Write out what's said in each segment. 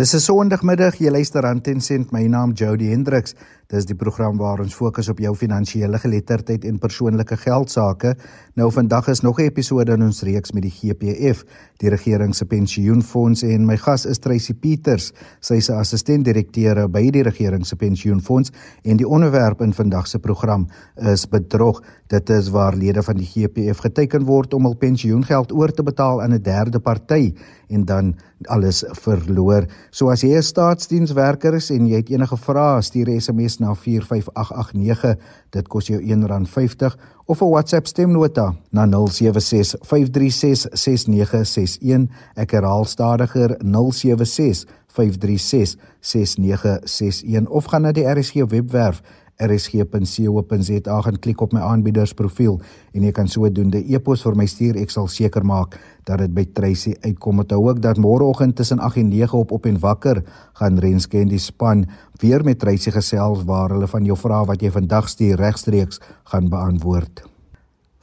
Dis 'n Sondagmiddag, jy luister aan Tensent. My naam Jody Hendriks. Dis die program waar ons fokus op jou finansiële geletterdheid en persoonlike geldsaake. Nou vandag is nog 'n episode in ons reeks met die GPF, die regering se pensioenfonds en my gas is Tracy Peters. Sy is 'n assistent-direkteur by die regering se pensioenfonds en die onderwerp in vandag se program is bedrog. Dit is waar lede van die GPF geteken word om hul pensioengeld oor te betaal aan 'n derde party en dan alles verloor. So as jy 'n staatsdienswerker is en jy het enige vrae, stuur 'n SMS na 45889. Dit kos jou R1.50 of 'n WhatsApp stemnota na 0765366961. Ek herhaal stadiger 0765366961 of gaan na die RSG webwerf rsg.co.za gaan klik op my aanbiedersprofiel en jy kan sodoende e-pos vir my stuur. Ek sal seker maak dat dit by Tracy uitkom. Onthou ook dat môreoggend tussen 8 en 9 op op en wakker gaan Renske en die span weer met Tracy gesels waar hulle van jou vrae wat jy vandag stuur regstreeks gaan beantwoord.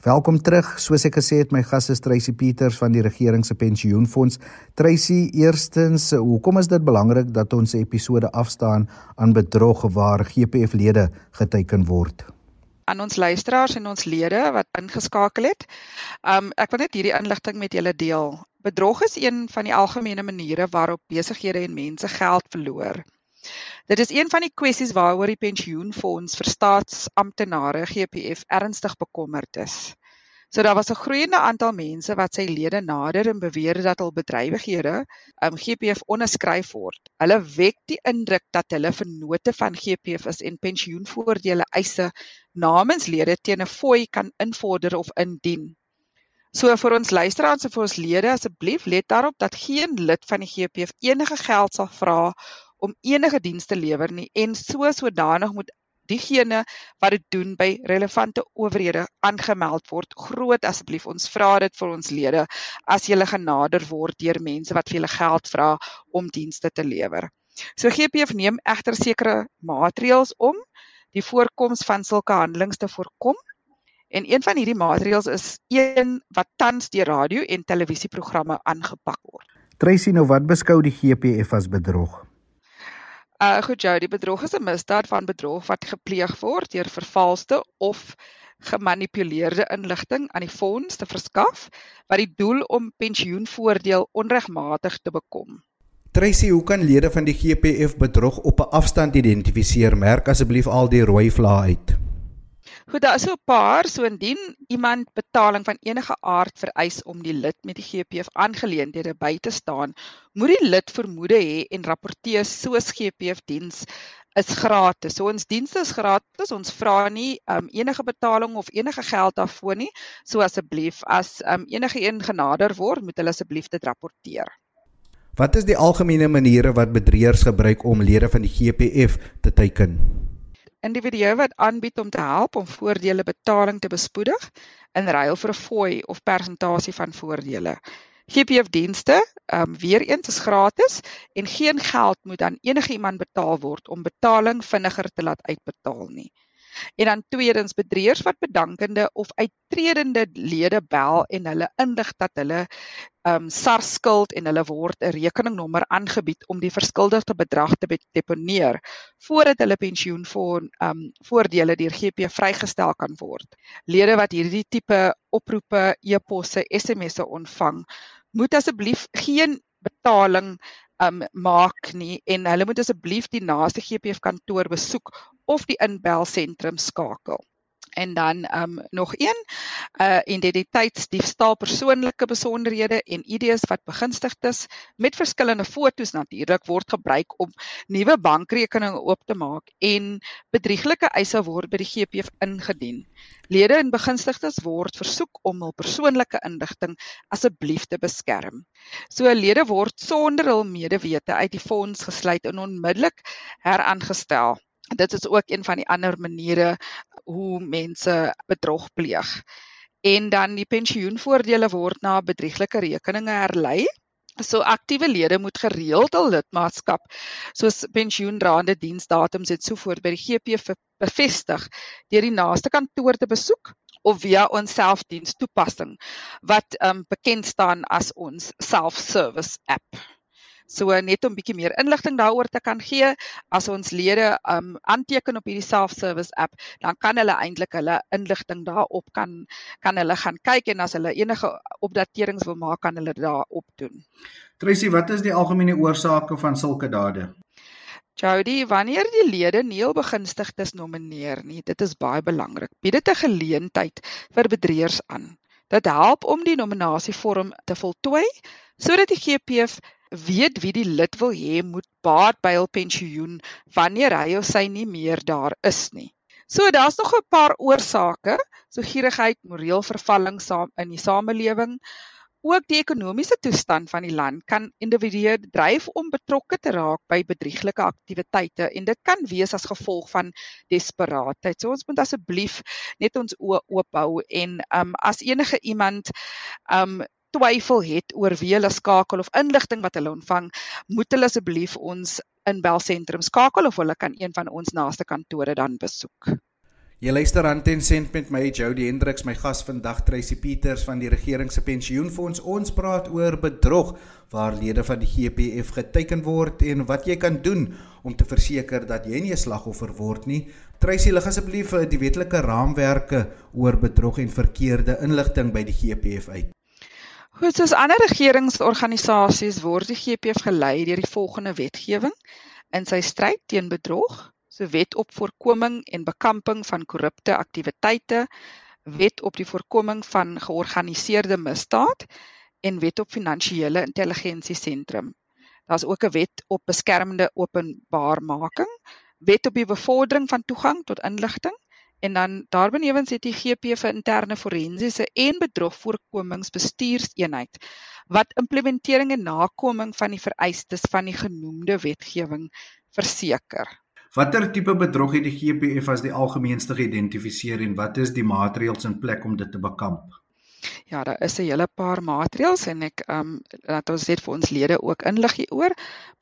Welkom terug. Soos ek gesê het, my gas is Tracy Peters van die regering se pensioenfonds. Tracy, eerstens, hoekom is dit belangrik dat ons episode afstaan aan bedrog waar GPF-lede geteken word? aan ons luisteraars en ons lede wat ingeskakel het. Um ek wil net hierdie inligting met julle deel. Bedrog is een van die algemene maniere waarop besighede en mense geld verloor. Dit is een van die kwessies waaroor die pensioenfonds vir staatsamptenare GPF ernstig bekommerd is. So daar was 'n groeiende aantal mense wat sy lede nader en beweer dat hul bedrywighede um GPF onderskryf word. Hulle wek die indruk dat hulle vennote van GPF is en pensioenvoordele eise namens lede teen 'n fooi kan invorder of indien. So vir ons luisteraars en vir ons lede asseblief let daarop dat geen lid van die GPF enige geld sal vra om enige diens te lewer nie en so sodanig moet diegene wat dit doen by relevante owerhede aangemeld word. Groot asseblief ons vra dit vir ons lede as jy genader word deur mense wat vir julle geld vra om dienste te lewer. So GPF neem egter sekere maatreëls om die voorkoms van sulke handelings te voorkom. En een van hierdie maatreëls is een wat tans deur radio en televisieprogramme aangepak word. Tracy, nou wat beskou die GPF as bedrog? Uh goed jou, die bedrog is 'n misdaad van bedrog wat gepleeg word deur vervalste of gemanipuleerde inligting aan die fonds te verskaf wat die doel om pensioenvoordeel onregmatig te bekom. Tracy, hoe kan lede van die GPF bedrog op 'n afstand identifiseer? Merk asseblief al die rooi vlae uit. Goed, daar is so 'n paar, so indien iemand betaling van enige aard vereis om die lid met die GPF aangeleenthede by te staan, moet die lid vermoede hê en rapporteer soos GPF diens is gratis. So ons dienste is gratis. Ons vra nie um, enige betaling of enige geld daarvoor nie. So asseblief as um, enige een genader word, moet hulle asseblief dit rapporteer. Wat is die algemene maniere wat bedrieërs gebruik om lede van die GPF te teiken? Individue wat aanbied om te help om voordele betaling te bespoedig in ruil vir 'n fooi of persentasie van voordele. GPF dienste, ehm um, weer eens is gratis en geen geld moet aan enigiemand betaal word om betaling vinniger te laat uitbetaal nie. En dan tweedens bedrieërs wat bedankende of uittredende lede bel en hulle inlig dat hulle ehm um, SARS skuld en hulle word 'n rekeningnommer aangebied om die verskuldigde bedrag te deponeer voordat hulle pensioenfonds ehm um, voordele deur GP vrygestel kan word. Lede wat hierdie tipe oproepe, e-posse, SMS'e ontvang, moet asseblief geen betaling um maak nie en hulle moet asseblief die naaste GPF kantoor besoek of die inbelsentrum skakel. En dan um nog een uh identiteitsdiefstal persoonlike besonderhede en ID's wat begunstigdes met verskillende fotos natuurlik word gebruik om nuwe bankrekeninge oop te maak en bedrieglike eise word by die GPF ingedien. Lede en begunstigdes word versoek om hul persoonlike inligting asseblief te beskerm. So lede word sonder hul medewete uit die fonds gesluit en onmiddellik heraangestel dit is ook een van die ander maniere hoe mense bedrog pleeg. En dan die pensioenvoordele word na bedrieglike rekeninge herlei. So aktiewe lede moet gereeld hul lidmaatskap soos pensioenraande diensdatums et so voort by die GP bevestig deur die naaste kantoor te besoek of via ons selfdiens toepassing wat um bekend staan as ons self-service app. So net om bietjie meer inligting daaroor te kan gee, as ons lede um aanteken op hierdie self-service app, dan kan hulle eintlik hulle inligting daarop kan kan hulle gaan kyk en as hulle enige opdaterings wil maak, kan hulle daarop doen. Tracy, wat is die algemene oorsake van sulke dade? Jody, wanneer die lede nie al begunstigdes nomineer nie, dit is baie belangrik. Bied dit 'n geleentheid vir bedrieërs aan. Dit help om die nominasievorm te voltooi sodat die GPF weet wie die lid wil hê moet baat by hul pensioen wanneer hy of sy nie meer daar is nie. So daar's nog 'n paar oorsake, so gierigheid, moreel vervalling saam in die samelewing, Ook die ekonomiese toestand van die land kan individue dryf om betrokke te raak by bedrieglike aktiwiteite en dit kan wees as gevolg van desperaatheid. So ons moet asseblief net ons oë oop hou en um as enige iemand um twyfel het oor wie hulle skakel of inligting wat hulle ontvang, moet hulle asseblief ons inbelsentrum skakel of hulle kan een van ons naaste kantore dan besoek. Jy luister aan Ten Cent met my Jody Hendriks, my gas vandag Tracy Peters van die regering se pensioenfonds. Ons praat oor bedrog waar lede van die GPF geteken word en wat jy kan doen om te verseker dat jy nie 'n slagoffer word nie. Tracy, lig asseblief eh, die wetlike raamwerke oor bedrog en verkeerde inligting by die GPF uit. Goed, soos ander regeringsorganisasies word die GPF gelei deur die volgende wetgewing in sy stryd teen bedrog so wet op voorkoming en bekamping van korrupte aktiwiteite, wet op die voorkoming van georganiseerde misdaad en wet op finansiële intelligensie sentrum. Daar's ook 'n wet op beskermende openbaarmaking, wet op die bevordering van toegang tot inligting en dan daarbenewens het die GP vir interne forensiese en bedrogvoorkomingsbestuurseenheid wat implementering en nakoming van die vereistes van die genoemde wetgewing verseker. Watter tipe bedrog het die GPF as die algemeenste geïdentifiseer en wat is die maatreëls in plek om dit te bekamp? Ja, daar is 'n hele paar maatreëls en ek ehm um, laat ons net vir ons lede ook inlig hieroor.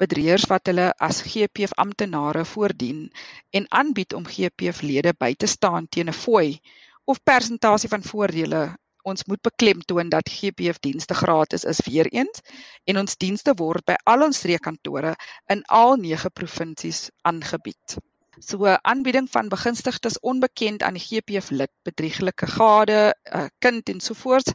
Bedrieërs wat hulle as GPF amptenare voordien en aanbied om GPF lede by te staan teen 'n fooi of persentasie van voordele ons moet beklemtoon dat GPF dienste gratis is weer eens en ons dienste word by al ons streekkantore in al 9 provinsies aangebied. So aanbieding van begunstigdes onbekend aan die GPF lid bedrieglike gade, 'n kind en so voort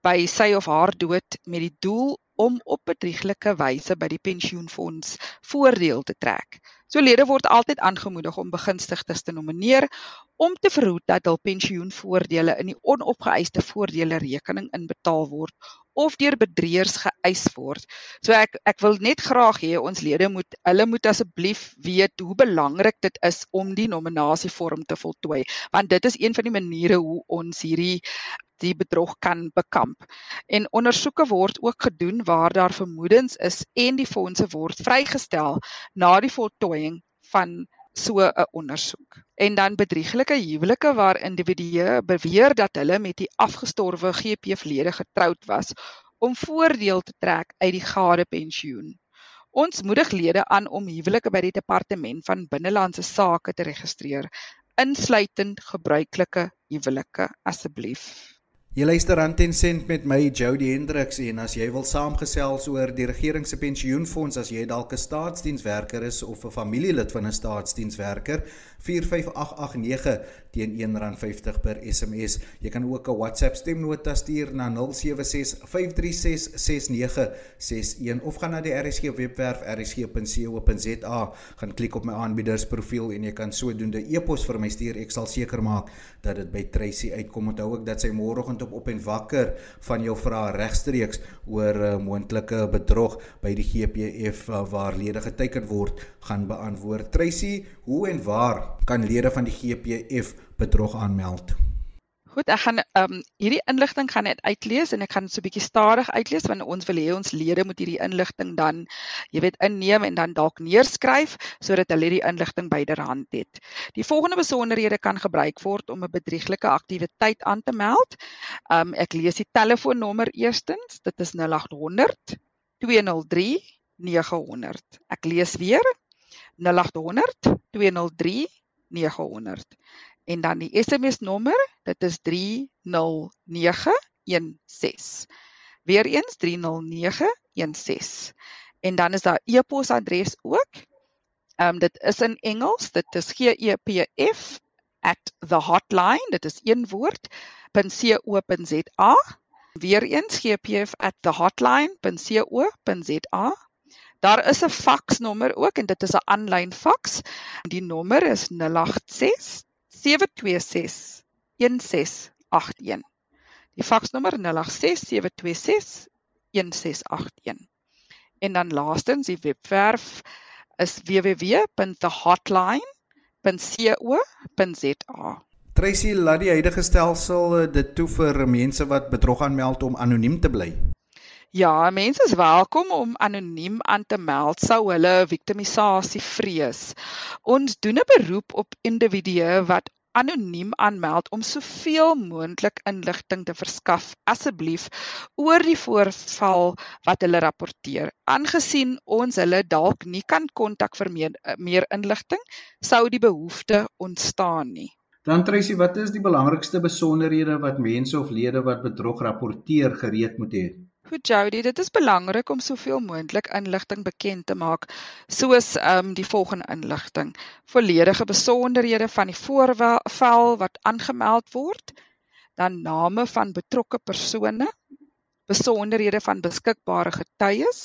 by sy of haar dood met die doel om op bedrieglike wyse by die pensioenfonds voordeel te trek. So lede word altyd aangemoedig om begunstigdes te nomineer om te verhoed dat hul pensioenvoordele in die onopgeëiste voordele rekening inbetaal word of deur bedrieërs geëis word. So ek ek wil net graag hê ons lede moet hulle moet asseblief weet hoe belangrik dit is om die nominasievorm te voltooi want dit is een van die maniere hoe ons hierdie die bedrog kan bekamp. En ondersoeke word ook gedoen waar daar vermoedens is en die fondse word vrygestel na die voltooiing van so 'n ondersoek. En dan bedrieglike huwelike waar individue beweer dat hulle met die afgestorwe GPF-lede getroud was om voordeel te trek uit die gade pensioen. Ons moedig lede aan om huwelike by die departement van binnelandse sake te registreer, insluitend gebruikelike huwelike asseblief. Jy luister aan Ten Cent met my Jody Hendriks en as jy wil saamgesels oor die regering se pensioenfonds as jy dalk 'n staatsdienswerker is of 'n familielid van 'n staatsdienswerker 45889 teen R1.50 per SMS. Jy kan ook 'n WhatsApp stemnota stuur na 0765366961 of gaan na die RSG webwerf rsg.co.za, gaan klik op my aanbiedersprofiel en jy kan sodoende e-pos vir my stuur. Ek sal seker maak dat dit by Tracy uitkom. Onthou ook dat sy môreoggend op op en wakker van jou vra regstreeks oor uh, eh, moontlike bedrog by die GPF uh, waar lede geteken word gaan beantwoord. Tracy, hoe en waar kan lede van die GPF bedrog aanmeld? Goed, ek gaan ehm um, hierdie inligting gaan net uitlees en ek gaan so 'n bietjie stadig uitlees want ons wil hê ons lede moet hierdie inligting dan jy weet inneem en dan dalk neerskryf sodat hulle die inligting byderhand het. Die volgende besonderhede kan gebruik word om 'n bedrieglike aktiwiteit aan te meld. Ehm um, ek lees die telefoonnommer eerstens, dit is 0800 203 900. Ek lees weer 0800 203 900 en dan die SMS nommer dit is 30916 weer eens 30916 en dan is daar e-posadres ook. Ehm um, dit is in Engels, dit is GEPF @thehotline, dit is een woord .co.za. Weereens gpf@thehotline.co.za. Daar is 'n faksnommer ook en dit is 'n aanlyn faks. Die nommer is 086 726 1681. Die faksnommer 086 726 1681. En dan laastens die webwerf is www.thehotline.co.za. Tracy laat die huidige stelsel dit toe vir mense wat bedrog aanmeld om anoniem te bly. Ja, mense is welkom om anoniem aan te meld sou hulle victimisasie vrees. Ons doen 'n beroep op individue wat anoniem aanmeld om soveel moontlik inligting te verskaf asseblief oor die voorval wat hulle rapporteer. Aangesien ons hulle dalk nie kan kontak vir meer, meer inligting, sou die behoefte ontstaan nie. Dan Tracy, wat is die belangrikste besonderhede wat mense of lede wat bedrog rapporteer gereed moet hê? Goed Jody, dit is belangrik om soveel moontlik inligting bekend te maak, soos ehm um, die volgende inligting: volledige besonderhede van die voorval wat aangemeld word, dan name van betrokke persone, besonderhede van beskikbare getuies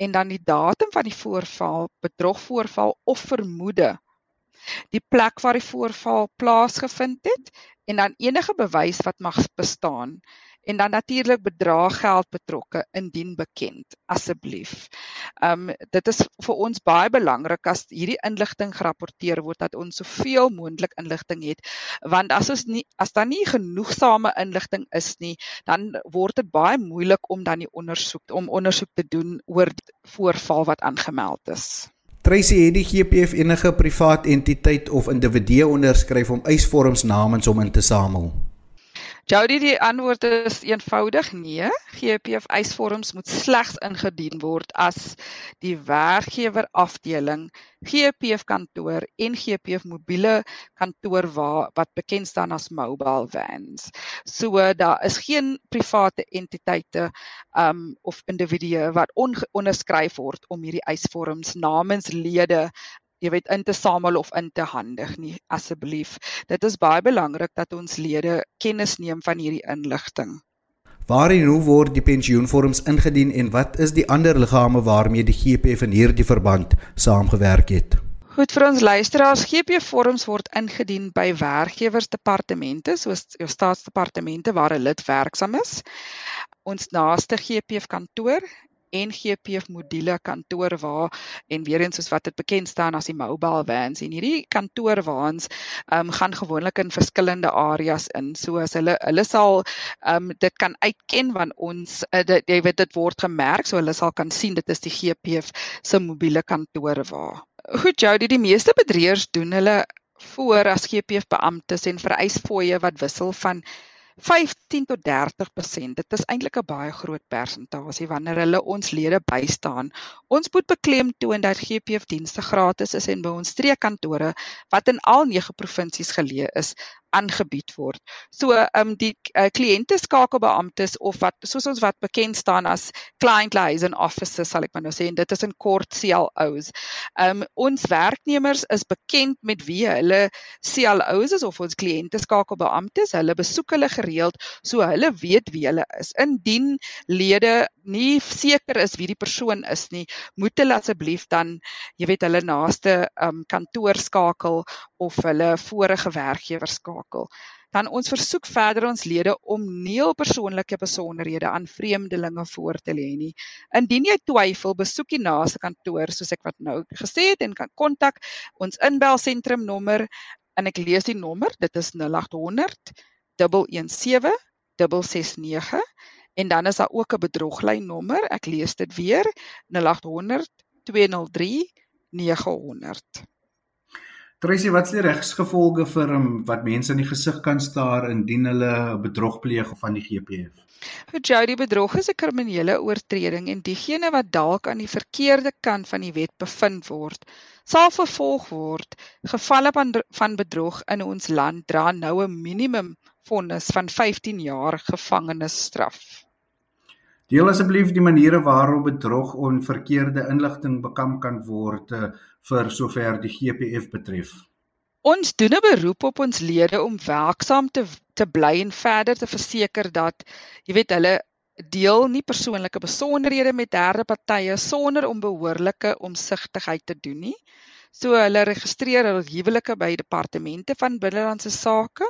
en dan die datum van die voorval, bedrogvoorval of vermoede. Die plek waar die voorval plaasgevind het en dan enige bewys wat mag bestaan en dan natuurlik bedrag geld betrokke indien bekend asseblief. Um dit is vir ons baie belangrik as hierdie inligting gerapporteer word dat ons soveel moontlik inligting het want as ons nie as daar nie genoegsame inligting is nie dan word dit baie moeilik om dan die ondersoek om ondersoek te doen oor die voorval wat aangemeld is. Tracy het die GPF enige privaat entiteit of individu onderskryf om eisvorms namens hom in te samel. Jody die antwoord is eenvoudig nee. GPF eisvorms moet slegs ingedien word as die werkgewer afdeling, GPF kantoor en GPF mobiele kantoor waar wat bekend staan as mobile vans. So daar is geen private entiteite um of individue wat onderskryf word om hierdie eisvorms namens lede jy weet in te samel of in te handig nie asseblief. Dit is baie belangrik dat ons lede kennis neem van hierdie inligting. Waar en hoe word die pensioenvorms ingedien en wat is die ander liggame waarmee die GPF in hierdie verband saamgewerk het? Goed vir ons luisteraars, GPF vorms word ingedien by werkgewersdepartemente soos jou staatsdepartemente waar 'n lid werksaam is. Ons naaste GPF kantoor NGPF module kantoor waar en weer eens soos wat dit bekend staan as die mobile vans en hierdie kantoor waans um, gaan gewoonlik in verskillende areas in. So as hulle hulle sal um, dit kan uitken want ons uh, jy weet dit word gemerk so hulle sal kan sien dit is die GPF se mobiele kantoor waar. Goed Jody die meeste bedrieërs doen hulle voor as GPF beamptes en vereis fooie wat wissel van 15 tot 30%. Dit is eintlik 'n baie groot persentasie wanneer hulle ons lede bystaan. Ons moet beklemtoon dat GPF dienste gratis is en by ons streekkantore wat in al 9 provinsies geleë is, aangebied word. So um die uh, kliënte skakelbeamptes of wat soos ons wat bekend staan as client liaison officers sal ek maar nou sê en dit is in kort CLOs. Um ons werknemers is bekend met wie hulle CLOs is of ons kliënte skakelbeamptes. Hulle besoek hulle gereeld so hulle weet wie hulle is. Indien lede nie seker is wie die persoon is nie, moet hulle asseblief dan jy weet hulle naaste um kantoor skakel of hulle vorige werkgewer skakel. Dan ons versoek verder ons lede om nie hul persoonlike besonderhede aan vreemdelinge voor te lê nie. Indien jy twyfel, besoek die naaste kantoor soos ek wat nou gesê het en kan kontak ons inbelsentrum nommer en ek lees die nommer, dit is 0800 117 669 en dan is daar ook 'n bedroglyn nommer. Ek lees dit weer 0800 203 900. Tracy, wat is die regsgevolge vir um, wat mense in die gesig kan staar indien hulle bedrog pleeg van die GPF? Vir jou die bedrog is 'n kriminele oortreding en diegene wat dalk aan die verkeerde kant van die wet bevind word, sal vervolg word. Gevalle van van bedrog in ons land dra nou 'n minimum vonnis van 15 jaar gevangenisstraf. Deel asseblief die maniere waarop bedrog en verkeerde inligting bekamp kan word uh, vir sover die GPF betref. Ons doen 'n beroep op ons lede om werksaam te te bly en verder te verseker dat jy weet hulle deel nie persoonlike besonderhede met derde partye sonder om behoorlike omsigtigheid te doen nie. So hulle registreer hul huwelike by departemente van binnelandse sake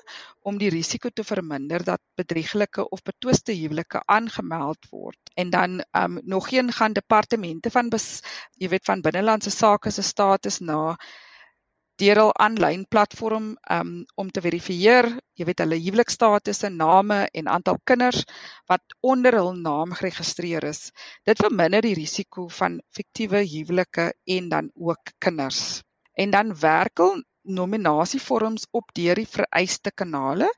om die risiko te verminder dat bedrieglike of betwiste huwelike aangemeld word. En dan um nog een gaan departemente van jy weet van binnelandse sake se status na deur hul aanlyn platform um, om te verifieer, jy weet hulle huwelikstatus en name en aantal kinders wat onder hul naam geregistreer is. Dit verminder die risiko van fiktiewe huwelike en dan ook kinders. En dan werk hul nominasievorms op deur die vereiste kanale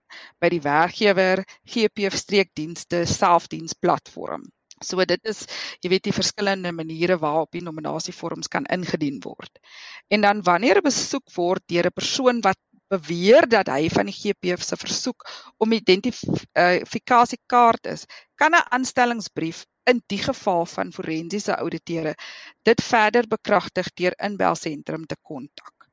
by die werkgewer, GPF streekdienste, selfdiensplatform. So dit is jy weet die verskillende maniere waarop die nominasievorms kan ingedien word. En dan wanneer 'n besoek word deur 'n persoon wat beweer dat hy van die GPF se versoek om identifikasiekaart is, kan 'n aanstellingsbrief in die geval van forensiese auditeure dit verder bekragtig deur inbelsentrum te kontak.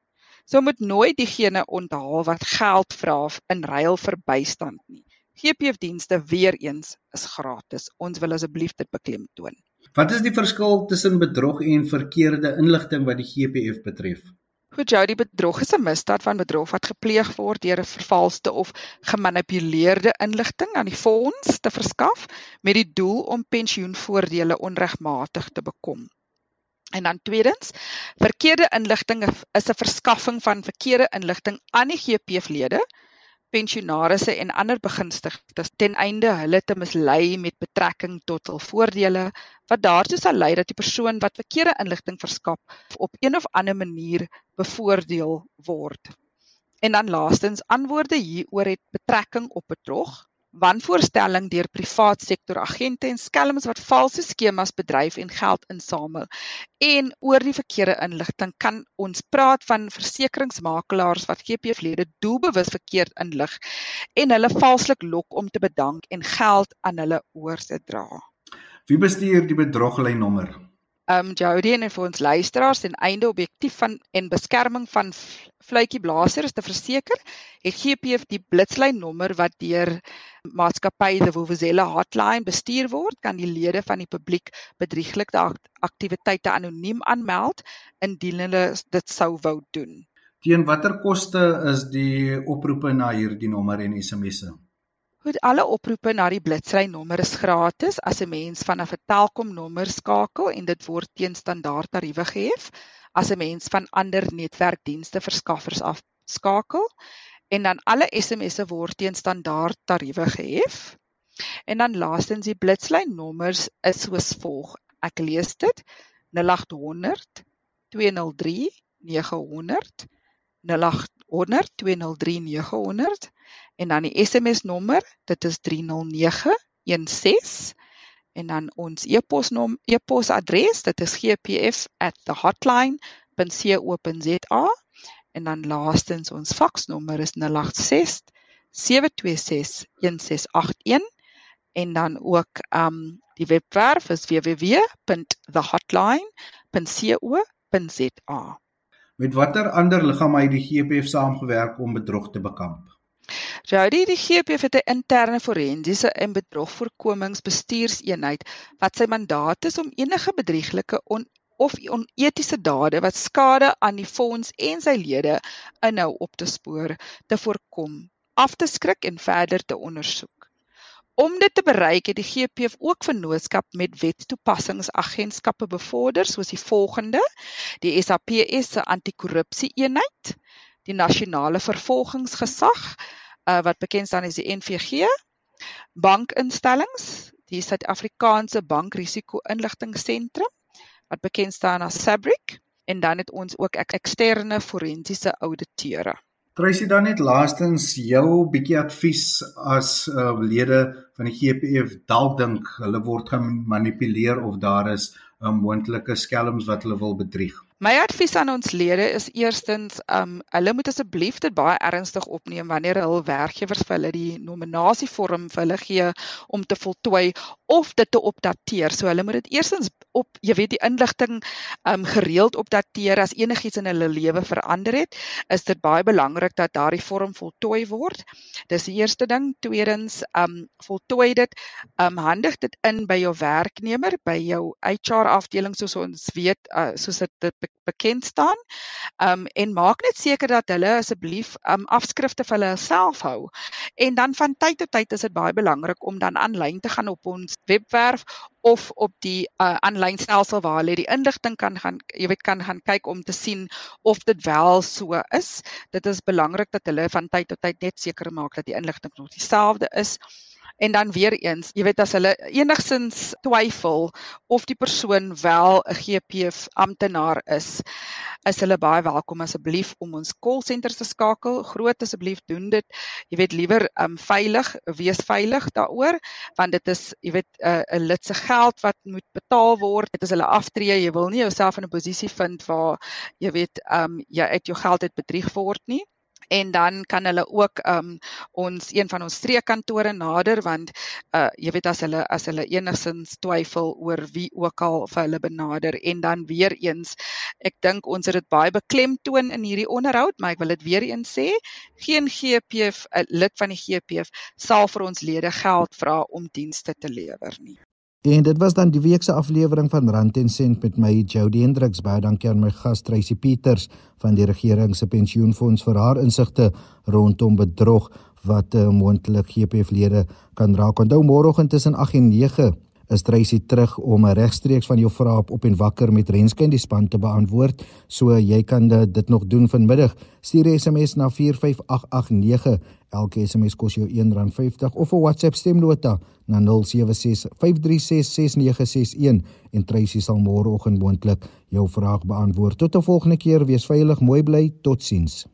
So moet nooit diegene onthaal wat geld vra in ruil vir bystand nie. GPF-dienste weer eens is gratis. Ons wil asseblief dit beklemtoon. Wat is die verskil tussen bedrog en verkeerde inligting wat die GPF betref? Goed, jou die bedrog is 'n misdaad van bedrog wat gepleeg word deur 'n vervalste of gemanipuleerde inligting aan die fonds te verskaf met die doel om pensioenvoordele onregmatig te bekom. En dan tweedens, verkeerde inligting is 'n verskaffing van verkeerde inligting aan die GPF-lede pensionarisse en ander begunstigdes ten einde hulle te mislei met betrekking tot hul voordele wat daartoe sal lei dat die persoon wat verkeerde inligting verskaf op een of ander manier bevoordeel word. En dan laastens antwoorde hieroor het betrekking op bedrog, wanvoorstelling deur privaat sektor agente en skelms wat valse skemas bedryf en geld insamel. En oor die verkeerde inligting kan ons praat van versekeringsmakelaars wat GPF-lede doelbewus verkeerd inlig en hulle valslik lok om te bedank en geld aan hulle oor te dra. Wie bestuur die bedroglynnommer? Um Jody en vir ons luisteraars en einde objektief van en beskerming van fluitjieblassers te verseker, het GPF die blitslyn nommer wat deur maatskappy The Vuvuzela Hotline bestuur word, kan die lede van die publiek bedrieglike aktiwiteite anoniem aanmeld indien hulle dit sou wou doen. Teen watter koste is die oproepe na hierdie nommer en SMS'e? Goed, alle oproepe na die blitslyn nommer is gratis as 'n mens vanaf 'n Telkom nommer skakel en dit word teen standaard tariewe gehef. As 'n mens van ander netwerkdienste verskaffers af skakel en dan alle SMS'e word teen standaard tariewe gehef. En dan laastens die blitslyn nommers is soos volg. Ek lees dit 0800 203 900 0800 203 900 en dan die SMS nommer, dit is 30916 en dan ons e-posnom e-posadres, dit is gpf@thehotline.co.za en dan laastens ons faksnommer is 086 726 1681 en dan ook um die webwerf is www.thehotline.co.za. Met watter ander liggame het die GPF saamgewerk om bedrog te bekamp? Jody die GPF het 'n interne forensiese en bedrogvoorkomingsbestuurseenheid wat sy mandaat is om enige bedrieglike on of onetiese dade wat skade aan die fonds en sy lede inhou op te spoor, te voorkom, af te skrik en verder te ondersoek. Om dit te bereik het die GPF ook vennootskap met wetstoepassingsagentskappe bevorder soos die volgende: die SAPS se anti-korrupsie eenheid, die nasionale vervolgingsgesag uh, wat bekend staan as die NVG, bankinstellings, die Suid-Afrikaanse Bankrisiko Inligtingseentrum wat bekend staan as SABRIC en dan het ons ook ek eksterne forensiese auditeure. Tracy dan net laastens jou bietjie advies as uh, lede van die GPF dalk dink hulle word gemanipuleer of daar is 'n um, moontlike skelms wat hulle wil bedrieg. My advies aan ons lede is eerstens, um hulle moet asseblief dit baie ernstig opneem wanneer hul werkgewers vir hulle die nominasievorm vir hulle gee om te voltooi of dit te opdateer. So hulle moet dit eerstens op, jy weet, die inligting um gereeld opdateer as enigiets in hulle lewe verander het, is dit baie belangrik dat daardie vorm voltooi word. Dis die eerste ding. Tweedens, um voltooi dit, um handig dit in by jou werknemer, by jou HR afdeling soos ons weet, uh, soos dit bekend staan. Um en maak net seker dat hulle asseblief um afskrifte vir hulle self hou. En dan van tyd tot tyd is dit baie belangrik om dan aanlyn te gaan op ons webwerf of op die uh aanlyn stelsel waar hulle die inligting kan gaan jy weet kan gaan kyk om te sien of dit wel so is. Dit is belangrik dat hulle van tyd tot tyd net seker maak dat die inligting nog dieselfde is. En dan weer eens, jy weet as hulle enigsins twyfel of die persoon wel 'n GPF amptenaar is, is hulle baie welkom asseblief om ons call centers te skakel. Groot asseblief doen dit. Jy weet liewer um veilig, wees veilig daaroor want dit is jy weet 'n uh, 'n lid se geld wat moet betaal word. Dit is hulle aftree. Jy wil nie jouself in 'n posisie vind waar jy weet um jy uit jou geld uit bedrieg word nie en dan kan hulle ook um ons een van ons streekkantore nader want uh jy weet as hulle as hulle enigsins twyfel oor wie ook al vir hulle benader en dan weer eens ek dink ons het dit baie beklemtoon in hierdie onderhoud maar ek wil dit weer eens sê geen GPF 'n lid van die GPF sal vir ons lede geld vra om dienste te lewer nie En dit was dan die week se aflewering van Rand en Sent met my Jody Hendriks. Baie dankie aan my gas Tracy Peters van die regering se pensioenfonds vir haar insigte rondom bedrog wat uh, moontlik GPF-lede kan raak. Onthou môreoggend tussen 8 en 9 is Tracy terug om regstreeks van jou vrae op op en wakker met Renske in die span te beantwoord. So jy kan dit nog doen vanmiddag. Stuur 'n SMS na 45889. Elke SMS kos jou R1.50 of 'n WhatsApp stemnota na 0765366961 en Tracy sal môreoggend moontlik jou vraag beantwoord. Tot 'n volgende keer, wees veilig, mooi bly, totsiens.